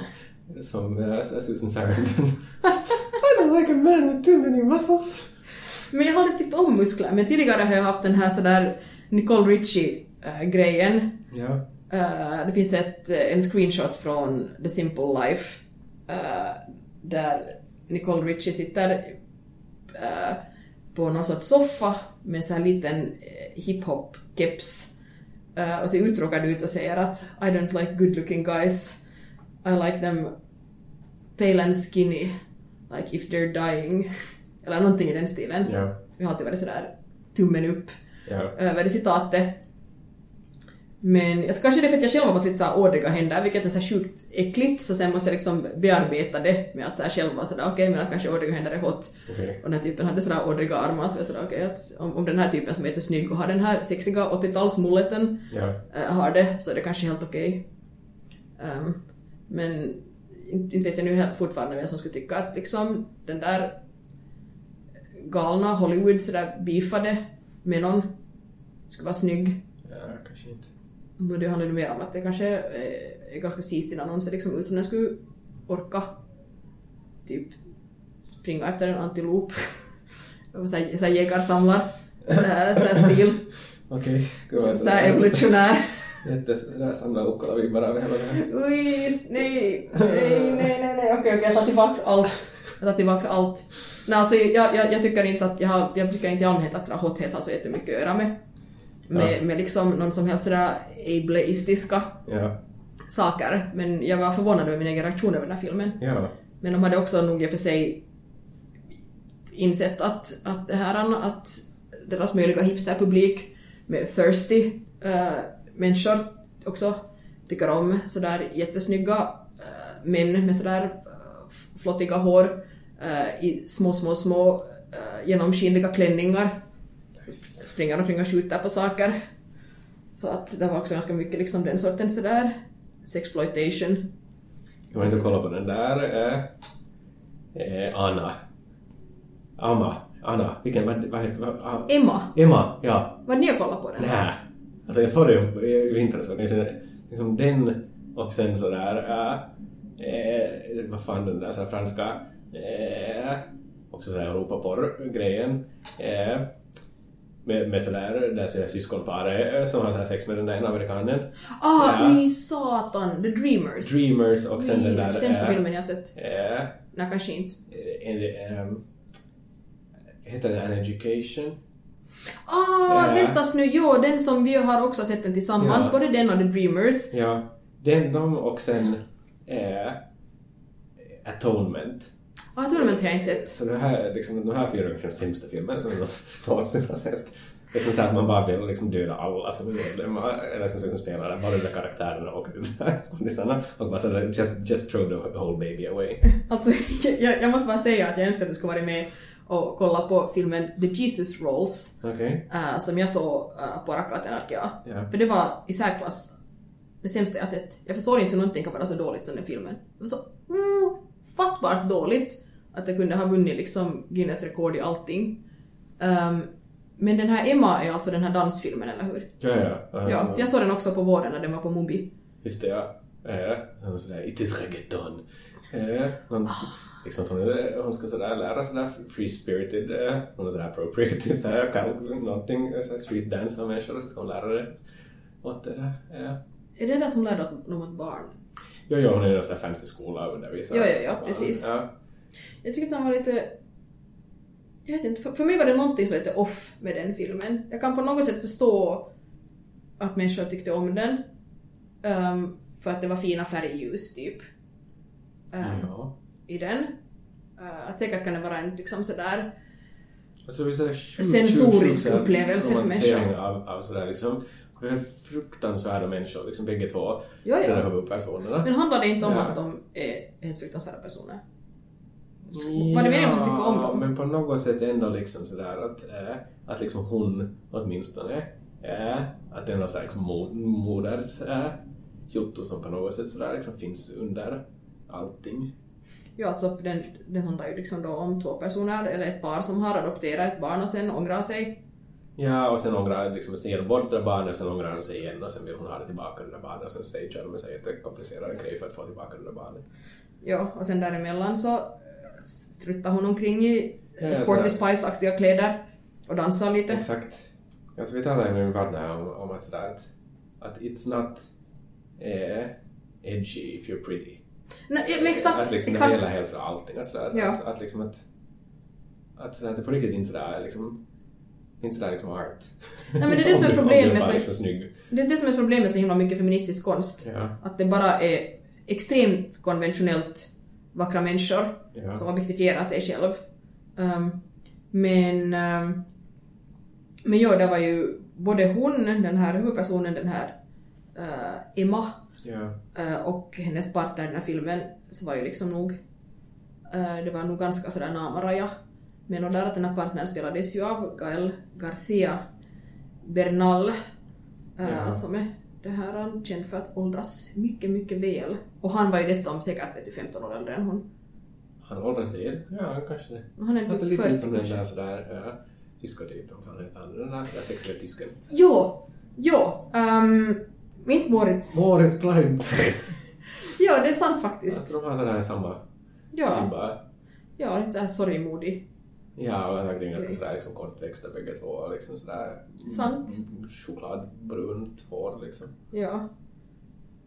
som äh, Susan Sarandon? *laughs* I don't like a man with too many muscles. Men jag har aldrig tyckt om muskler, men tidigare har jag haft den här sådär Nicole Richie-grejen. Ja. Eh, det finns ett, eh, en screenshot från The Simple Life eh, där Nicole Richie sitter eh, på någon sorts soffa med en liten eh, hiphop-keps eh, och ser uttråkad ut och säger att I don't like good looking guys. I like them pale and skinny, like if they're dying. *laughs* Eller någonting i den stilen. Ja. Vi har alltid varit sådär tummen upp Ja. över det citatet. Men jag, kanske det är för att jag själv har fått lite så här ådriga händer, vilket är så här sjukt äckligt, så sen måste jag liksom bearbeta det med att så här själv vara sådär okej, men att kanske ådriga händer är hot. Okej. Och den här typen hade sådär ådriga armar, så jag sådär okej, att om, om den här typen som är jättesnygg och har den här sexiga 80-talsmulleten Ja. äh, har det, så är det kanske helt okej. Ehm, men inte inte vet jag nu helt fortfarande vem som skulle tycka att liksom den där galna Hollywood sådär beefade med någon skulle vara snygg. ja, kanske inte. Men det handlar ju mer om att det kanske är, är ganska sist innan någon ser liksom ut som den skulle orka typ springa efter en antilop. *laughs* Såhär så här jägarsamlar. Såhär så här stil. *laughs* Okej. Gud, vad Så här evolutionär. *laughs* Jättes, sådär samla Ukkola-vibbar av hela här. Ui, nej, nej, nej, nej, okej, okej, jag tar tillbaks allt. Jag tar tillbaks allt. Nej, alltså jag, jag, jag tycker inte att jag jag tycker inte i allmänhet att hothet har så jättemycket att göra med, med, Ja. med liksom någon som helst sådär ableistiska Ja. saker. Men jag var förvånad över min egen reaktion över den här filmen. Ja. Men de hade också nog i och för sig insett att, att det här att deras möjliga hipsterpublik med thirsty äh, människor också tycker om sådär jättesnygga äh, män med sådär äh, flottiga hår äh, i små, små, små äh, genomskinliga klänningar. Springer omkring och skjuter på saker. Så att det var också ganska mycket liksom den sortens sådär sexploitation. Jag har inte kollat på den där. Eh, eh, Anna. Amma. Anna. Vilken, vad, vad heter vad, ah, Emma, Emma, ja. vad ni har kollat på den? Nä. Alltså jag såg det ju i vintras. och Liksom, den och sen sådär... Äh, eh, vad fan den där så här franska... Eh, också sådär Europaporr-grejen. Eh, med, med sådär, där ser jag syskonparet som har sex med den där ena amerikanen. Ah, Ja. i satan! The Dreamers. Dreamers och sen Ui, den där... Sämsta eh, filmen jag sett. eh, Nej, kanske inte. en, um, heter den An Education? Ah, Ja. väntas nu, jo, den som vi har också sett den tillsammans, Ja. både den och The Dreamers. Ja, den, de och sen eh, Atonement. Ah, Tournament har jag inte sett. Så det här, liksom, de här fyra är de sämsta filmerna som jag *laughs* någonsin har sett. Det är så att man bara vill liksom döda alla som är medlemmar, eller som, som spelar där, bara de där karaktärerna och *laughs* skådisarna. Och bara sådär, just, just throw the whole baby away. *laughs* Alltså, jag, jag måste bara säga att jag önskar att du skulle varit med och kolla på filmen The Jesus Rolls, Okej? äh, som jag såg äh, på Rakkaten Arkea. Ja. För det var i särklass det sämsta jag sett. Jag förstår inte hur någonting kan vara så dåligt som den filmen. Det var så ofattbart dåligt att det kunde ha vunnit liksom Guinness rekord i allting. Ehm, men den här Emma är alltså den här dansfilmen, eller hur? Ja, ja. Uh, Ja, jag såg den också på våren när den var på Mubi. Just det, ja. Eh, hon sådär, it is reggaeton. Eh, hon, liksom, hon, hon ska sådär lära sådär free-spirited, hon är sådär appropriate, sådär, någonting, sådär street dance av människor, så ska hon lära det åt det där. Eh. Är det det att hon lärde åt något barn? Jo, jo, hon är i sån här fancy skola och där visar Ja, ja, ja, så bara- precis. Ja, Jag tycker att han var lite... Jag vet inte, för, för mig var det någonting som var lite off med den filmen. Jag kan på något sätt förstå att människor tyckte om den. ehm, för att det var fina färgljus, typ. eh, Ja. i den. Eh, att säkert kan det vara en liksom sådär Alltså, Sensorisk upplevelse för människor. Av, av sådär liksom, de här fruktansvärda människor, liksom bägge två, Ja, de ja. där huvudpersonerna. Men handlar det inte om Ja. att de är helt fruktansvärda personer? Var det meningen att du tycker om dem? men på något sätt ändå liksom sådär att, äh, att liksom hon åtminstone, äh, att det är någon sån här liksom mo- moders äh, jotto som på något sätt sådär liksom finns under allting. Ja, alltså den, den handlar ju liksom då om två personer, eller ett par som har adopterat ett barn och sen ångrar sig. Ja, och sen ångrar liksom, sen ger de bort det där barnet, sen ångrar de sig igen och sen vill hon ha det tillbaka det där barnet och sen stagear de sig jättekomplicerade grej för att få tillbaka det där barnet. Ja, och sen däremellan så eh, struttar hon omkring i Ja, Sporty. Spice-aktiga kläder och dansar lite. Exakt. Alltså vi talade med min partner om, om att, sådär att, att it's not eh, edgy if you're pretty. Nej, men exakt, att liksom det exakt. gäller hälsa och allting. Att, sådär, Ja. att, att, liksom att, att, att det på riktigt inte sådär liksom inte sådär liksom art. Nej, men det är det *laughs* som är problemet med så- snygg. Det är det som är problemet med så himla mycket feministisk konst. Ja. Att det bara är extremt konventionellt vackra människor Ja. som objektifierar sig själv. Um, men, um, men ja, det var ju både hon, den här huvudpersonen, den här uh, Emma, Ja. uh, och hennes partner i den här filmen, så var ju liksom nog, uh, det var nog ganska sådär namaraja. Men och där att den här partnern spelades ju av Gael Garcia Bernal, Ja. som är det här han känd för att åldras mycket, mycket väl. Och han var ju dessutom säkert vet du, 15 år äldre än hon. Han åldras väl? Ja, kanske det. Och Han är typ lite 40 som den där sådär uh, tyska typen, vad heter han? Den där, sexiga tysken. Jo, jo. Um, inte Moritz. Moritz Klein. *laughs* ja, det är sant faktiskt. Alltså de har sådär samma Ja, ja lite såhär sorgmodig. Ja, och han har ganska sådär liksom kortväxta bägge två liksom sådär Sant. chokladbrunt hår liksom. Ja.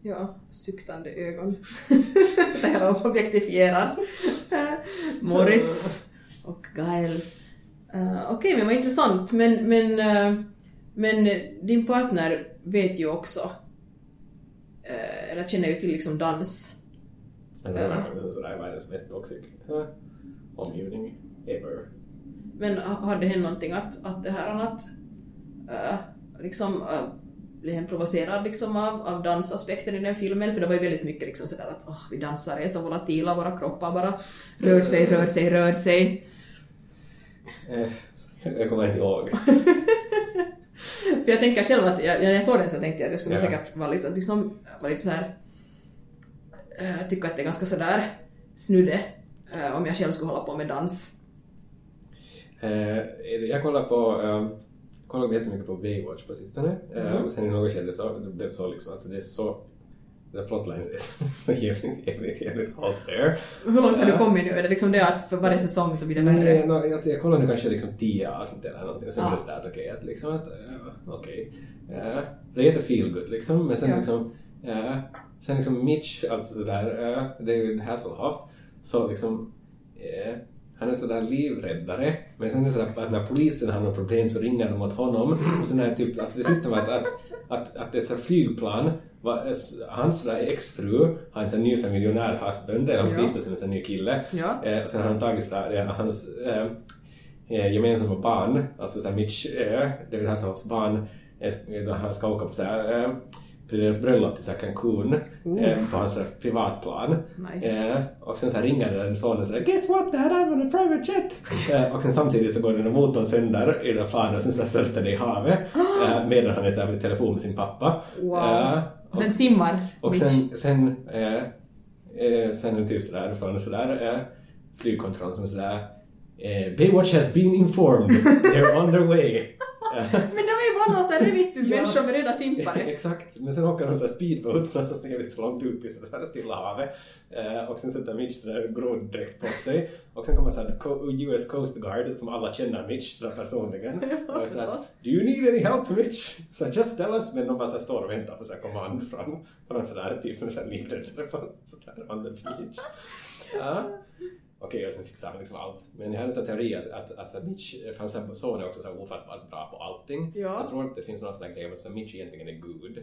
Ja, suktande ögon. *laughs* det här objektifierar. *laughs* Moritz och Gael. Uh, Okej, men vad intressant. Men, men, eh, men din partner vet ju också, eh, eller känner ju till liksom dans. Ja. är liksom sådär världens mest toxic omgivning ever. Men ha- hade det hänt någonting att, att det här att uh, liksom uh, blev han provocerad liksom av, av dansaspekten i den filmen? För det var ju väldigt mycket liksom sådär att åh, vi dansar är så volatila, våra kroppar bara rör sig, rör sig, rör sig. Eh, jag kommer inte ihåg. *laughs* För jag tänker själv att jag, när jag såg den så tänkte jag att det skulle Ja. säkert vara lite, liksom, vara lite så här uh, tycka att det är ganska sådär snudde eh, om jag själv skulle hålla på med dans. Eh, jag kollar på um, kollar jättemycket på Baywatch på sistone. Eh, Mhm. och sen i något skede så det blev så liksom, alltså det är så the plotlines är *laughs* så, jävligt, jävligt, jävligt out there. Hur långt har du Ja. kommit nu? Är det liksom det att för varje säsong så blir det värre? Nej, no, alltså jag kollar nu kanske liksom tio avsnitt eller någonting och sen Ah. är det sådär att okej, att liksom att, uh, okej. Eh, det är jätte feel good liksom, men sen Ja. liksom, eh, sen liksom Mitch, alltså sådär, uh, David Hasselhoff, så liksom, eh, han är sådär livräddare, men sen är det sådär att när polisen har något problem så ringer de åt honom och sen är det typ, alltså det sista var att, att, att, att det är så flygplan, var, hans sådär exfru har en sån ny sån miljonär husband, där de ska gifta sig med en ny kille. Ja. Eh, och sen har han tagit sådär, eh, hans eh, eh, gemensamma barn, alltså såhär Mitch, eh, David Hasselhoffs barn, eh, han ska åka på såhär, eh, till deras bröllop till såhär Cancun, eh, på hans såhär privatplan. Nice. Eh, och sen så här ringer den sonen sådär “Guess what dad, I'm on a private jet!” *laughs* eh, Och sen samtidigt så går den där motorn sönder i den där planen och sen så här störtar det i havet *gasps* eh, medan han är såhär i telefon med sin pappa. Wow. Eh, Och sen simmar och sen, sen, eh, eh, sen det typ sådär från sådär eh, flygkontrollen som sådär eh, Baywatch has been informed, *laughs* they're on their way. *laughs* Eh, Men är någon sån här revittu Ja. människor med röda simpare. *laughs* Exakt, men sen åker de såhär speedboat någonstans jävligt långt ut i sådär Stilla havet. Eh, och sen sätter Mitch sådär groddräkt på sig. Och sen kommer såhär US Coast Guard som alla känner Mitch sådär personligen. *laughs* Ja, och förstås. Do you need any help Mitch? Så just tell us. Men de bara såhär står och väntar på såhär kommand från, från sådär typ som såhär livräddare på sådär on the beach. Ja. Okej, och sen fixar han liksom allt. Men jag hade en sån teori att, att alltså Mitch, för hans son är också så ofattbart bra på allting. Ja. Så jag tror att det finns någon sån här grej om att Mitch egentligen är good.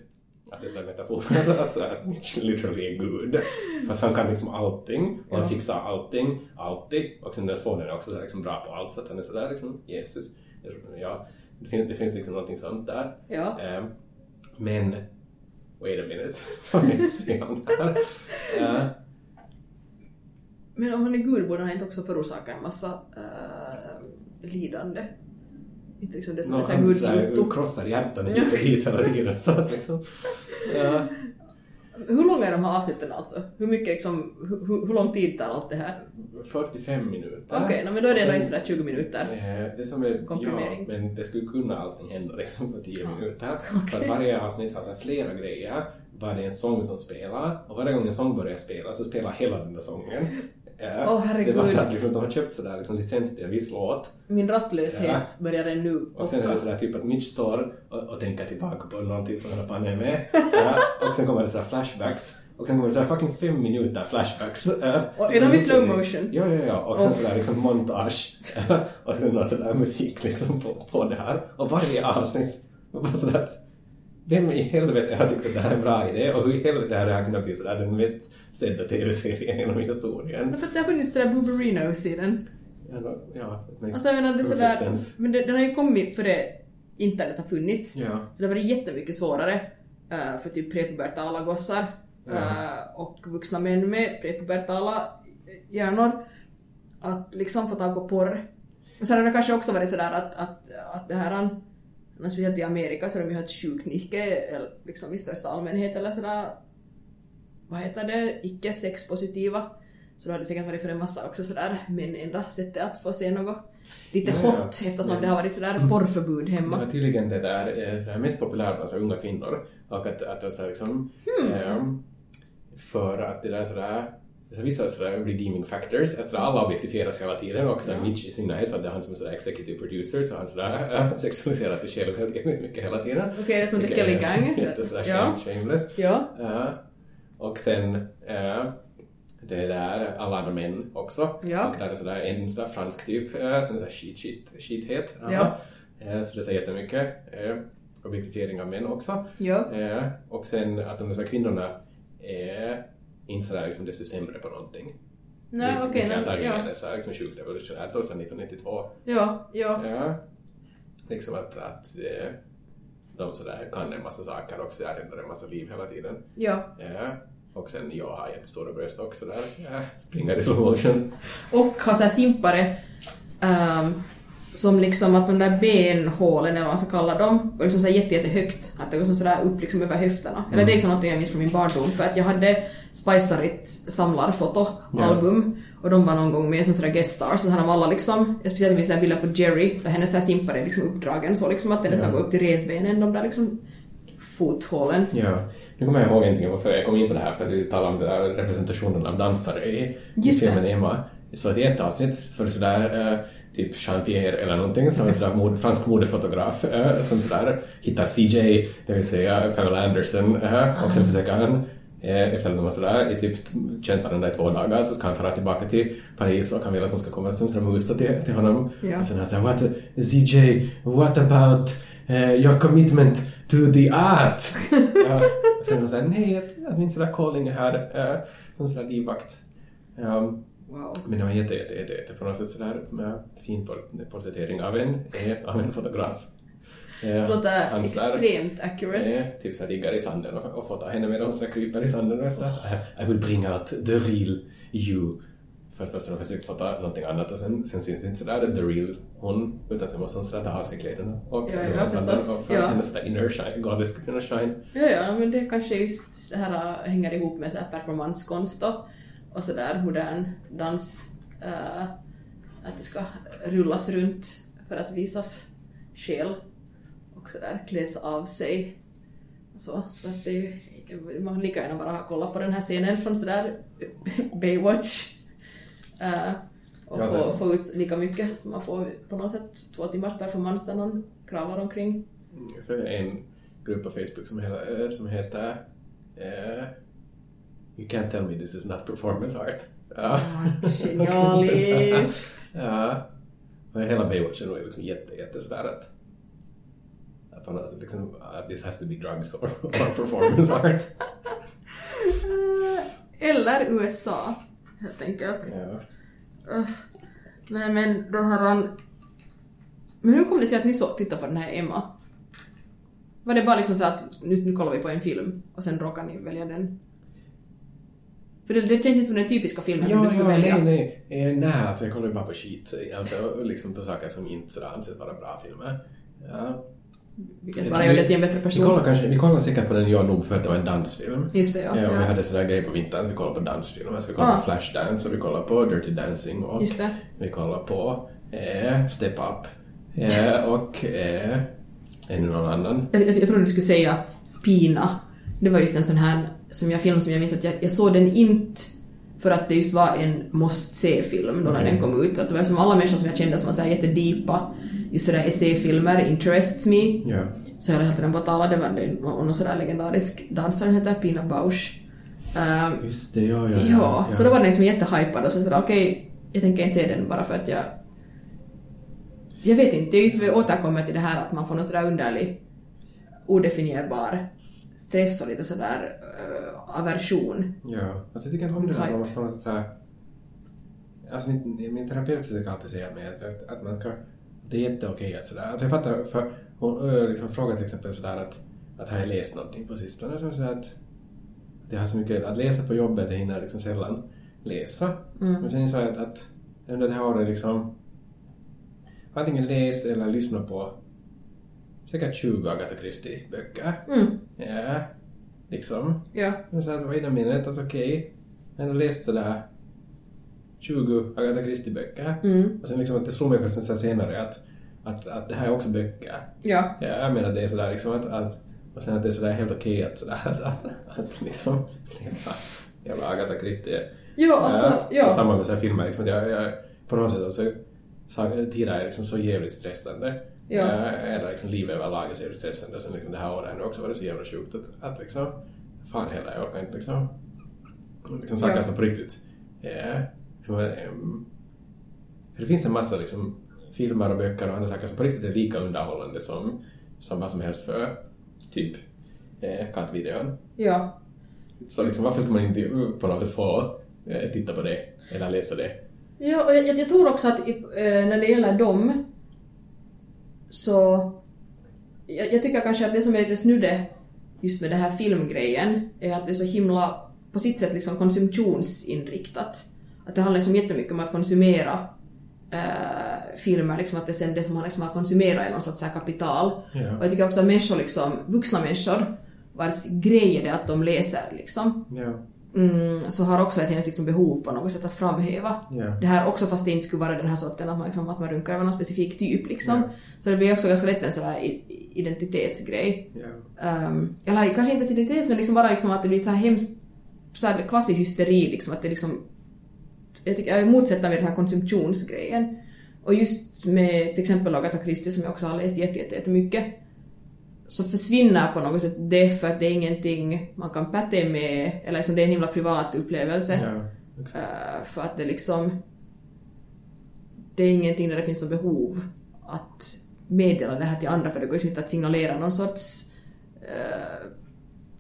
Att det är en metafor, *laughs* att, så här, att Mitch literally är Gud. För att han kan liksom allting, och han fixar allting, alltid. Och sen den sonen är också så liksom bra på allt, så att han är sådär liksom Jesus. Ja, det finns, det finns liksom någonting sånt där. Ja. Eh, men, wait a minute, *laughs* vad det jag ska säga om det här? Eh, Men om han är gud borde han inte också förorsaka en massa äh, lidande? Inte liksom det som är Någon såhär han krossar hjärtan hit och dit hela tiden. Så liksom, ja. Hur långa är de här avsnitten alltså? Hur mycket liksom, hur, hur lång tid tar allt det här? 45 minuter. Okej, no, men då är det ändå inte sådär 20 minuters. Eh, Det som är, Komprimering. Ja, men det skulle kunna allting hända liksom på 10 Ja. minuter. *laughs* För att Okej. varje avsnitt har så flera grejer. Var det en sång som spelar och varje gång en sång börjar spela så spelar hela den där sången. Eh, Åh, så Det herregud. var så att liksom, de har köpt sådär liksom, licens till en viss låt Min rastlöshet börjar nu och sen är det sådär typ att Mitch står och, och tänker tillbaka på någonting som han har pannet med. *laughs* Ja, och sen kommer det sådär flashbacks. Och sen kommer det sådär fucking fem minuter flashbacks. Och är de i slow motion? Ja, ja, ja. Och sen Oh. sådär liksom montage. och sen någon sådär musik liksom på, på det här. Och varje avsnitt var bara sådär vem i helvete har tyckt att det här är en bra idé och hur i helvete har det här kunnat bli sådär den mest sedda tv-serien genom historien? För att det har funnits sådär Booberinos i den. Ja, ja Alltså jag menar det är sådär, sense. men det, den har ju kommit före internet har funnits. Ja. Så det har varit jättemycket svårare eh, för typ prepubertala gossar Ja. eh, och vuxna män med prepubertala hjärnor att liksom få tag på porr. Och sen har det kanske också varit sådär att, att, att det här, men speciellt i Amerika så har de ju sjukt mycket eller liksom i största allmänhet eller sådär, vad heter det, icke-sexpositiva. Så då hade det säkert varit för en massa också sådär, men enda sättet att få se något lite Ja, ja. hot eftersom Men- det har varit sådär porrförbud Det hemma. var tydligen det där eh, så här, mest populärt bland unga kvinnor. Och att, att det var så här, liksom, ehm, för att det där sådär så vissa sådär redeeming factors, att sådär alla objektifieras hela tiden och sådär Mitch i synnerhet för att det är han som är sådär executive producer så han sådär *laughs* äh, sexualiserar sig själv helt mycket hela tiden. Okej, det är som The Vilket Kelly är *laughs* Gang. Jätte sådär Ja. shame, shameless. Ja. Ja. och sen äh, det där alla andra män också. Ja. Och där är sådär en sådär fransk typ äh, som är sådär shit, shit, shithet. Ja. Eh, Så det säger jättemycket. Eh, Objektifiering av män också. Ja. Eh, Och sen att de där kvinnorna är inte sådär liksom desto sämre på någonting. Nej, okej. Vilket nej, antagligen ja. är så här liksom sjukt revolutionärt också 1992. Ja, ja. Ja. Liksom att, att eh, de sådär kan en massa saker också, jag räddar en massa liv hela tiden. Ja. Ja. Och sen jag har jättestora bröst också där. Ja. Springer i slow motion. Och har såhär simpare ehm, som liksom att de där benhålen, eller vad man ska kalla dem, går liksom såhär jätte, jättehögt. Att det går sådär upp liksom över höfterna. Eller det är liksom någonting jag minns från min barndom. För att jag hade Spicerit samlarfotoalbum och de var någon gång med som sådär guest stars. Så här var alla liksom, speciellt minns jag bilder på Jerry, där hennes såhär simpare är liksom uppdragen så liksom att det nästan Ja. går upp till revbenen, de där liksom fothålen. Ja, nu kommer jag ihåg egentligen varför jag kom in på det här, för att vi talade om det där representationen av dansare i, filmen Emma. Så att i ett avsnitt så var det sådär, eh, typ Jean-Pierre eller någonting, som är sådär mod, fransk modefotograf, eh, som sådär hittar CJ, det vill säga Pamela Anderson, eh, och sen försöker han efter att de har sådär i typ känt varandra i två dagar så ska han fara tillbaka till Paris och han vill att hon ska komma som sådär musa till, till honom. Ja. Och sen han säger what, CJ, what about eh, your commitment to the art? *laughs* ja, och sen hon säger nej, att, att min sådär calling är här eh, som sådär livvakt. Um, Wow. men det var jätte, jätte, jätte, jätte på något sätt sådär med fin port- porträttering av en, eh, av en fotograf. Det låter extremt accurate. Eh, typ såhär ligger i sanden och, och fotar henne medan hon sådär kryper i sanden och är sådär I, I will bring out the real you. För att först har de försökt fota någonting annat och sen, sen syns inte sådär the real hon utan sen måste hon sådär ta av sig kläderna och Ja, ja, förstås. för Ja. att hennes inner shine, goddess ska kunna shine. Ja, ja, men det kanske just det här äh, hänger ihop med så här performanskonst och, och sådär modern dans. äh, att det ska rullas runt för att visas själ och sådär kläs av sig. Så, så att det, man kan lika gärna bara kolla på den här scenen från sådär Baywatch. äh, och Ja, få, få ut lika mycket som man får på något sätt två timmars performance där någon kravlar omkring. Jag följer en grupp på Facebook som heter, eh, som heter eh, You can't tell me this is not performance art. Ja. Genialiskt! *laughs* Ja. Hela Baywatch är nog liksom jätte, jätte sådär att, på något sätt liksom, att this has to be drugs *laughs* or, or performance *laughs* art. Eh, Eller USA, helt enkelt. Ja. Uh, nej men den här... an- Men hur kom det sig att ni så tittade på den här Emma? Var det bara liksom så att nu, nu kollar vi på en film och sen råkar ni välja den? För det, det känns inte som den typiska filmen som Ja, du skulle ja, välja. nej, nej. Eh, nej, alltså jag kollar ju bara på skit. Alltså liksom på saker som inte sådär anses vara bra filmer. Ja. Vilket bara gör det till en bättre Vi person. kollar, kanske, vi kollar säkert på den jag nog för att det var en dansfilm. Just det, ja. Ja, och vi ja. hade sådär grej på vintern, vi kollade på dansfilmer. Så vi kollade Ah. på Flashdance och vi kollade på Dirty Dancing och Just det. vi kollade på eh, Step Up eh, och eh, ännu någon annan. Jag, jag, jag trodde du skulle säga Pina. Det var just en sån här som jag film som jag minns att jag, jag såg den inte för att det just var en måste se-film då när Okej. den kom ut. Att det var som alla människor som jag kände som var så här jättedipa. Just sådär essäfilmer, interests me. Ja. Så jag hade hela tiden på att tala, det var någon sådär legendarisk dansare heter Pina Bausch. Ehm, Just det, ja, ja, ja, så då var den liksom jättehypad och så sådär okej, jag tänker inte se den bara för att jag... Jag vet inte, jag just vill återkomma till det här att man får någon sådär underlig, odefinierbar stress och lite sådär uh, aversion. Ja, alltså jag tycker inte om det där Type. man på något sätt så här... Alltså min, min terapeut försöker alltid säga mig att, att man ska... Det är jätteokej att sådär... Alltså jag fattar, för hon ö, liksom frågar till exempel sådär att, att har jag läst någonting på sistone? Så säger att, att jag har så mycket att läsa på jobbet, jag hinner liksom sällan läsa. Men sen så att, att under det här året liksom antingen läst eller lyssnat på säkert 20 Agatha Christie-böcker. Mm, Ja, liksom. ja. Jag sa att wait a minute, att okej, jag har läst sådär 20 Agatha Christie-böcker. Mm, Och sen liksom att det slog mig först här senare att, att, att det här är också böcker. ja. Ja, jag menar det är sådär liksom att, att och sen att det är sådär helt okej att sådär att, att, att liksom läsa jävla Agatha Christie. Jo, alltså, Och ja. Samma med så här filmer liksom, att jag, jag på något sätt alltså, tider är liksom så jävligt stressande. Ja. Eller liksom livet överlag är så jävligt stressande. Sen liksom det här året nu också varit så jävla sjukt att, att liksom, fan heller, jag orkar inte liksom, liksom saker Ja. som på riktigt eh, liksom, det finns en massa liksom, filmer och böcker och andra saker som på riktigt är lika underhållande som, som vad som helst för typ eh, kattvideon. Ja. Så liksom, varför ska man inte på något sätt få eh, titta på det eller läsa det? Ja, och jag, jag, tror också att eh, när det gäller dem så... Jag, jag tycker kanske att det som är lite snudde just med den här filmgrejen är att det är så himla på sitt sätt liksom konsumtionsinriktat. Att det handlar liksom jättemycket om att konsumera eh, filmer, liksom att det sen det som man liksom har konsumerat är någon sorts kapital. Ja. Och jag tycker också att människor, liksom, vuxna människor vars grej är det att de läser liksom Ja. mm, så har också ett helt liksom behov på något sätt att framhäva Ja. det här också fast det inte skulle vara den här sorten att man, liksom, att man runkar över någon specifik typ liksom. Så det blir också ganska lätt en i- identitetsgrej. Ja. Um, eller kanske inte identitet men liksom bara liksom att det blir så här hemskt så här kvasi-hysteri liksom att det liksom jag, tycker, jag motsätter mig den här konsumtionsgrejen. Och just med till exempel Agatha Christie som jag också har läst jätte, jätte, jättemycket så försvinner på något sätt det för att det är ingenting man kan patta med eller liksom det är en himla privat upplevelse. Ja. Eh, för att det liksom... Det är ingenting där det finns något behov att meddela det här till andra för det går ju inte att signalera någon sorts... eh,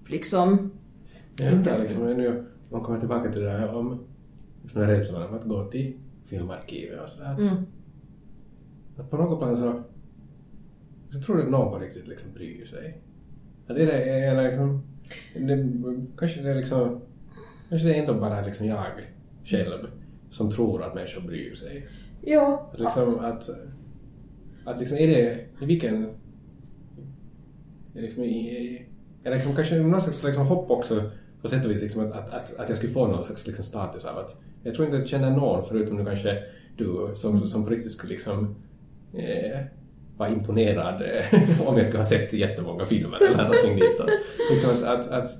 liksom... Ja, Inte- liksom, nu, man kommer tillbaka till det här om liksom rädslan av att gå till filmarkivet och sådär. Mm. att på något plan så, så tror jag att någon på riktigt liksom bryr sig. Att det är, är liksom, det, kanske det är liksom, kanske det är ändå bara liksom jag själv som tror att människor bryr sig. Ja. Att liksom att, att liksom är det, i vilken, är liksom i, eller liksom kanske någon slags liksom hopp också på sätt och vis liksom att, att, att, att jag skulle få någon slags liksom status av att jag tror inte att jag känner någon förutom nu kanske du som, som på riktigt skulle liksom eh, vara imponerad eh, *laughs* om jag skulle ha sett jättemånga filmer eller någonting dit. Och, liksom att, att, att,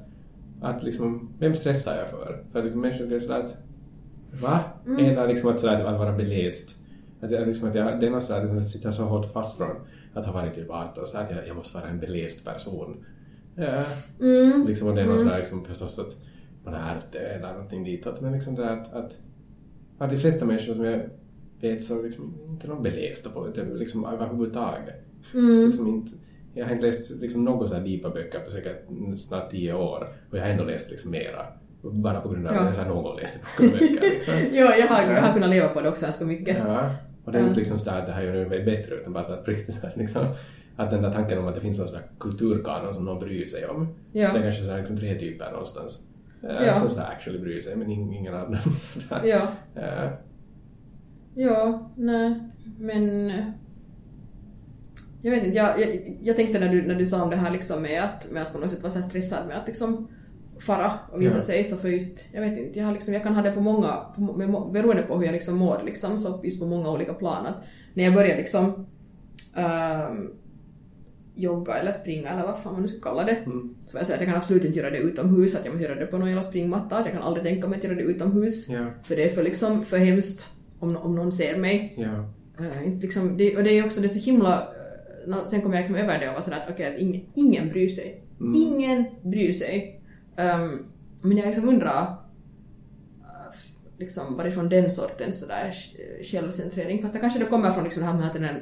att liksom, vem stressar jag för? För liksom människor blir sådär att Va? Eller liksom att, sådär, att vara beläst. Att, jag, liksom att jag, det är något sådär, att jag sitter så hårt fast från att ha varit typ 18 så att jag, jag måste vara en beläst person. Ja. Mm. Liksom, och det är något sådär liksom, förstås att man har ärvt det eller någonting ditåt. Men liksom det att, att, att de flesta människor som jag vet så liksom inte de belästa på det liksom överhuvudtaget. Mm. Liksom inte, jag har inte läst liksom några så här djupa böcker på säkert snart tio år och jag har ändå läst liksom mera. Bara på grund av att jag någon läste några böcker. Liksom. *laughs* ja, jag har, jag har kunnat leva på det också ganska mycket. Ja, och det är inte liksom sådär att det här gör det bättre utan bara så att *laughs* liksom, att den där tanken om att det finns någon sån kulturkanon som någon bryr sig om. Ja. Så det är kanske sådär liksom tre typer någonstans. Eh, Ja. Som sådär actually bryr sig men ing- ingen annan. *laughs* Sådär. Ja. Eh, Ja, nej, men... Jag vet inte, jag, jag, jag tänkte när du, när du sa om det här liksom med att, med att på något sätt vara så stressad med att liksom fara och visa Ja. sig så för just, jag vet inte, jag, har liksom, jag kan ha det på många, på, beroende på hur jag liksom mår liksom, så just på många olika plan. Att när jag börjar liksom ehm, jogga eller springa eller vad fan man nu ska kalla det. Mm. Så jag säga att jag kan absolut inte göra det utomhus, att jag måste göra det på någon jävla springmatta, att jag kan aldrig tänka mig att göra det utomhus. Ja. För det är för, liksom, för hemskt om, om någon ser mig. Ja. Uh, inte liksom, det, och det är också det är så himla... eh, nå- sen kommer jag liksom över det och var sådär att okej, att ingen, ingen bryr sig. Mm. Ingen bryr sig. Um, men jag liksom undrar uh, liksom varifrån den sortens sådär sj- självcentrering, fast det kanske det kommer från liksom det här med att, den,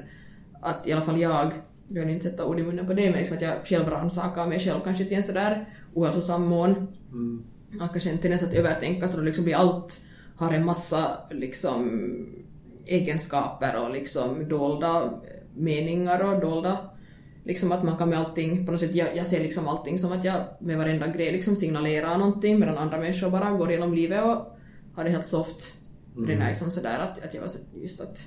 att i alla fall jag, jag har inte sätta ord i munnen på det, men liksom att jag själv rannsakar mig själv kanske till en sådär ohälsosam mån. Mm. Har kanske en tendens att övertänka så då liksom blir allt, har en massa liksom egenskaper och liksom dolda meningar och dolda liksom att man kan med allting, på något sätt, jag, jag ser liksom allting som att jag med varenda grej liksom signalerar någonting medan andra människor bara går genom livet och har det helt soft. Mm. Det är liksom sådär att, att jag var just att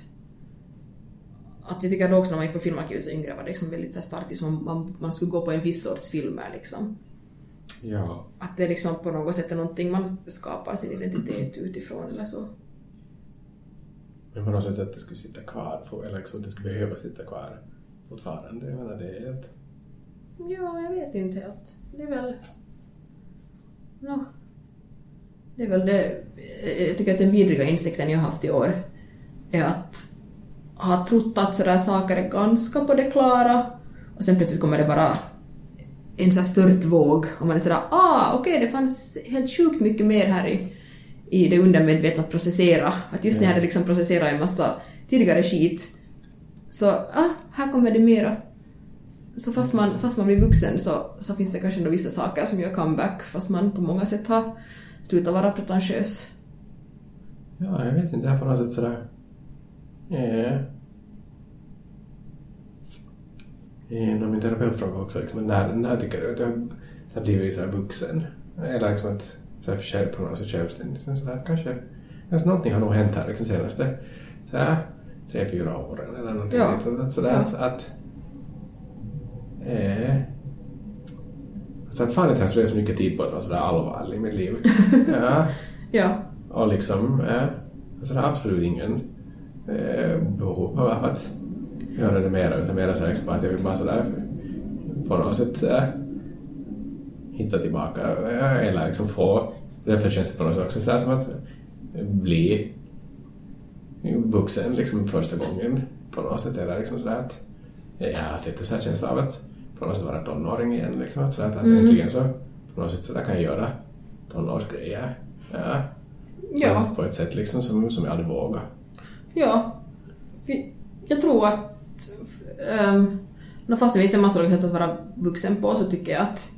att jag tycker att också när man gick på filmarkivet så yngre var det liksom väldigt så starkt, liksom man, man skulle gå på en viss sorts filmer liksom. Ja. Att det liksom på något sätt är någonting man skapar sin identitet utifrån eller så. Men på något sätt att det skulle sitta kvar, eller liksom att det skulle behöva sitta kvar fortfarande. Jag menar, det är helt... Ja, jag vet inte helt. Det är väl... Nå. Det är väl det... Jag tycker att den vidriga insikten jag har haft i år är att ha trott att sådär saker är ganska på det klara och sen plötsligt kommer det bara en sån här stört våg och man är sådär ah okej det fanns helt sjukt mycket mer här i, i det undermedvetna att processera. Att just när jag Ja. hade liksom processerat en massa tidigare skit så ah, här kommer det mera. Så fast man, fast man blir vuxen så, så finns det kanske ändå vissa saker som gör comeback fast man på många sätt har slutat vara pretentiös. Ja, jag vet inte. Jag är på något sätt sådär... Eh, eh, min terapeut frågade också liksom, när, när tycker du att jag har blivit så här vuxen? Eller liksom att så här, själv, på något sätt självständig. Så sådär, att kanske, kanske någonting har nog hänt här liksom senaste så här, tre, fyra åren eller någonting. Ja. Liksom, att, sådär, Ja. att, att eh, Alltså, fan inte jag slösat så mycket tid på att vara sådär allvarlig i mitt liv. *laughs* ja. Ja. Och liksom, eh, alltså det är absolut ingen eh, behov av att göra det mera, utan mera så liksom att jag vill bara sådär på något sätt eh, hitta tillbaka eller liksom få, därför känns det på något sätt också sådär som att bli vuxen liksom första gången på något sätt, eller liksom sådär att jag har haft lite så här känsla av att på något sätt vara tonåring igen, liksom att, sådär, att Mm. äntligen så på något sätt så där kan jag göra tonårsgrejer. Ja. Ja. På ett sätt liksom som, som jag aldrig vågar. Ja. Jag tror att... Um, fast det finns en massa olika sätt att vara vuxen på så tycker jag att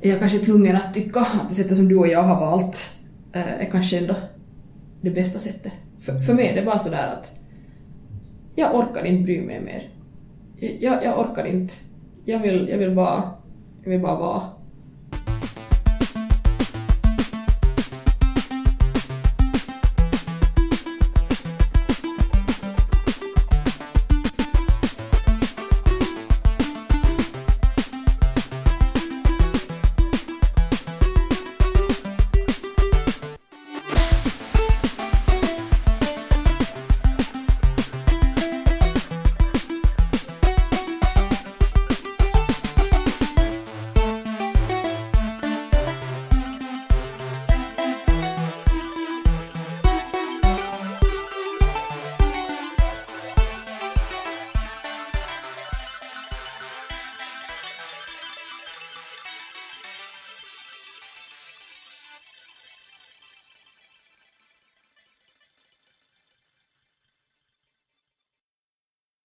jag kanske är tvungen att tycka att det sättet som du och jag har valt uh, är kanske ändå det bästa sättet. För, för mig är det bara sådär att jag orkar inte bry mig mer. Jag, jag orkar inte. Jag vill, jag vill bara jag vill bara vara.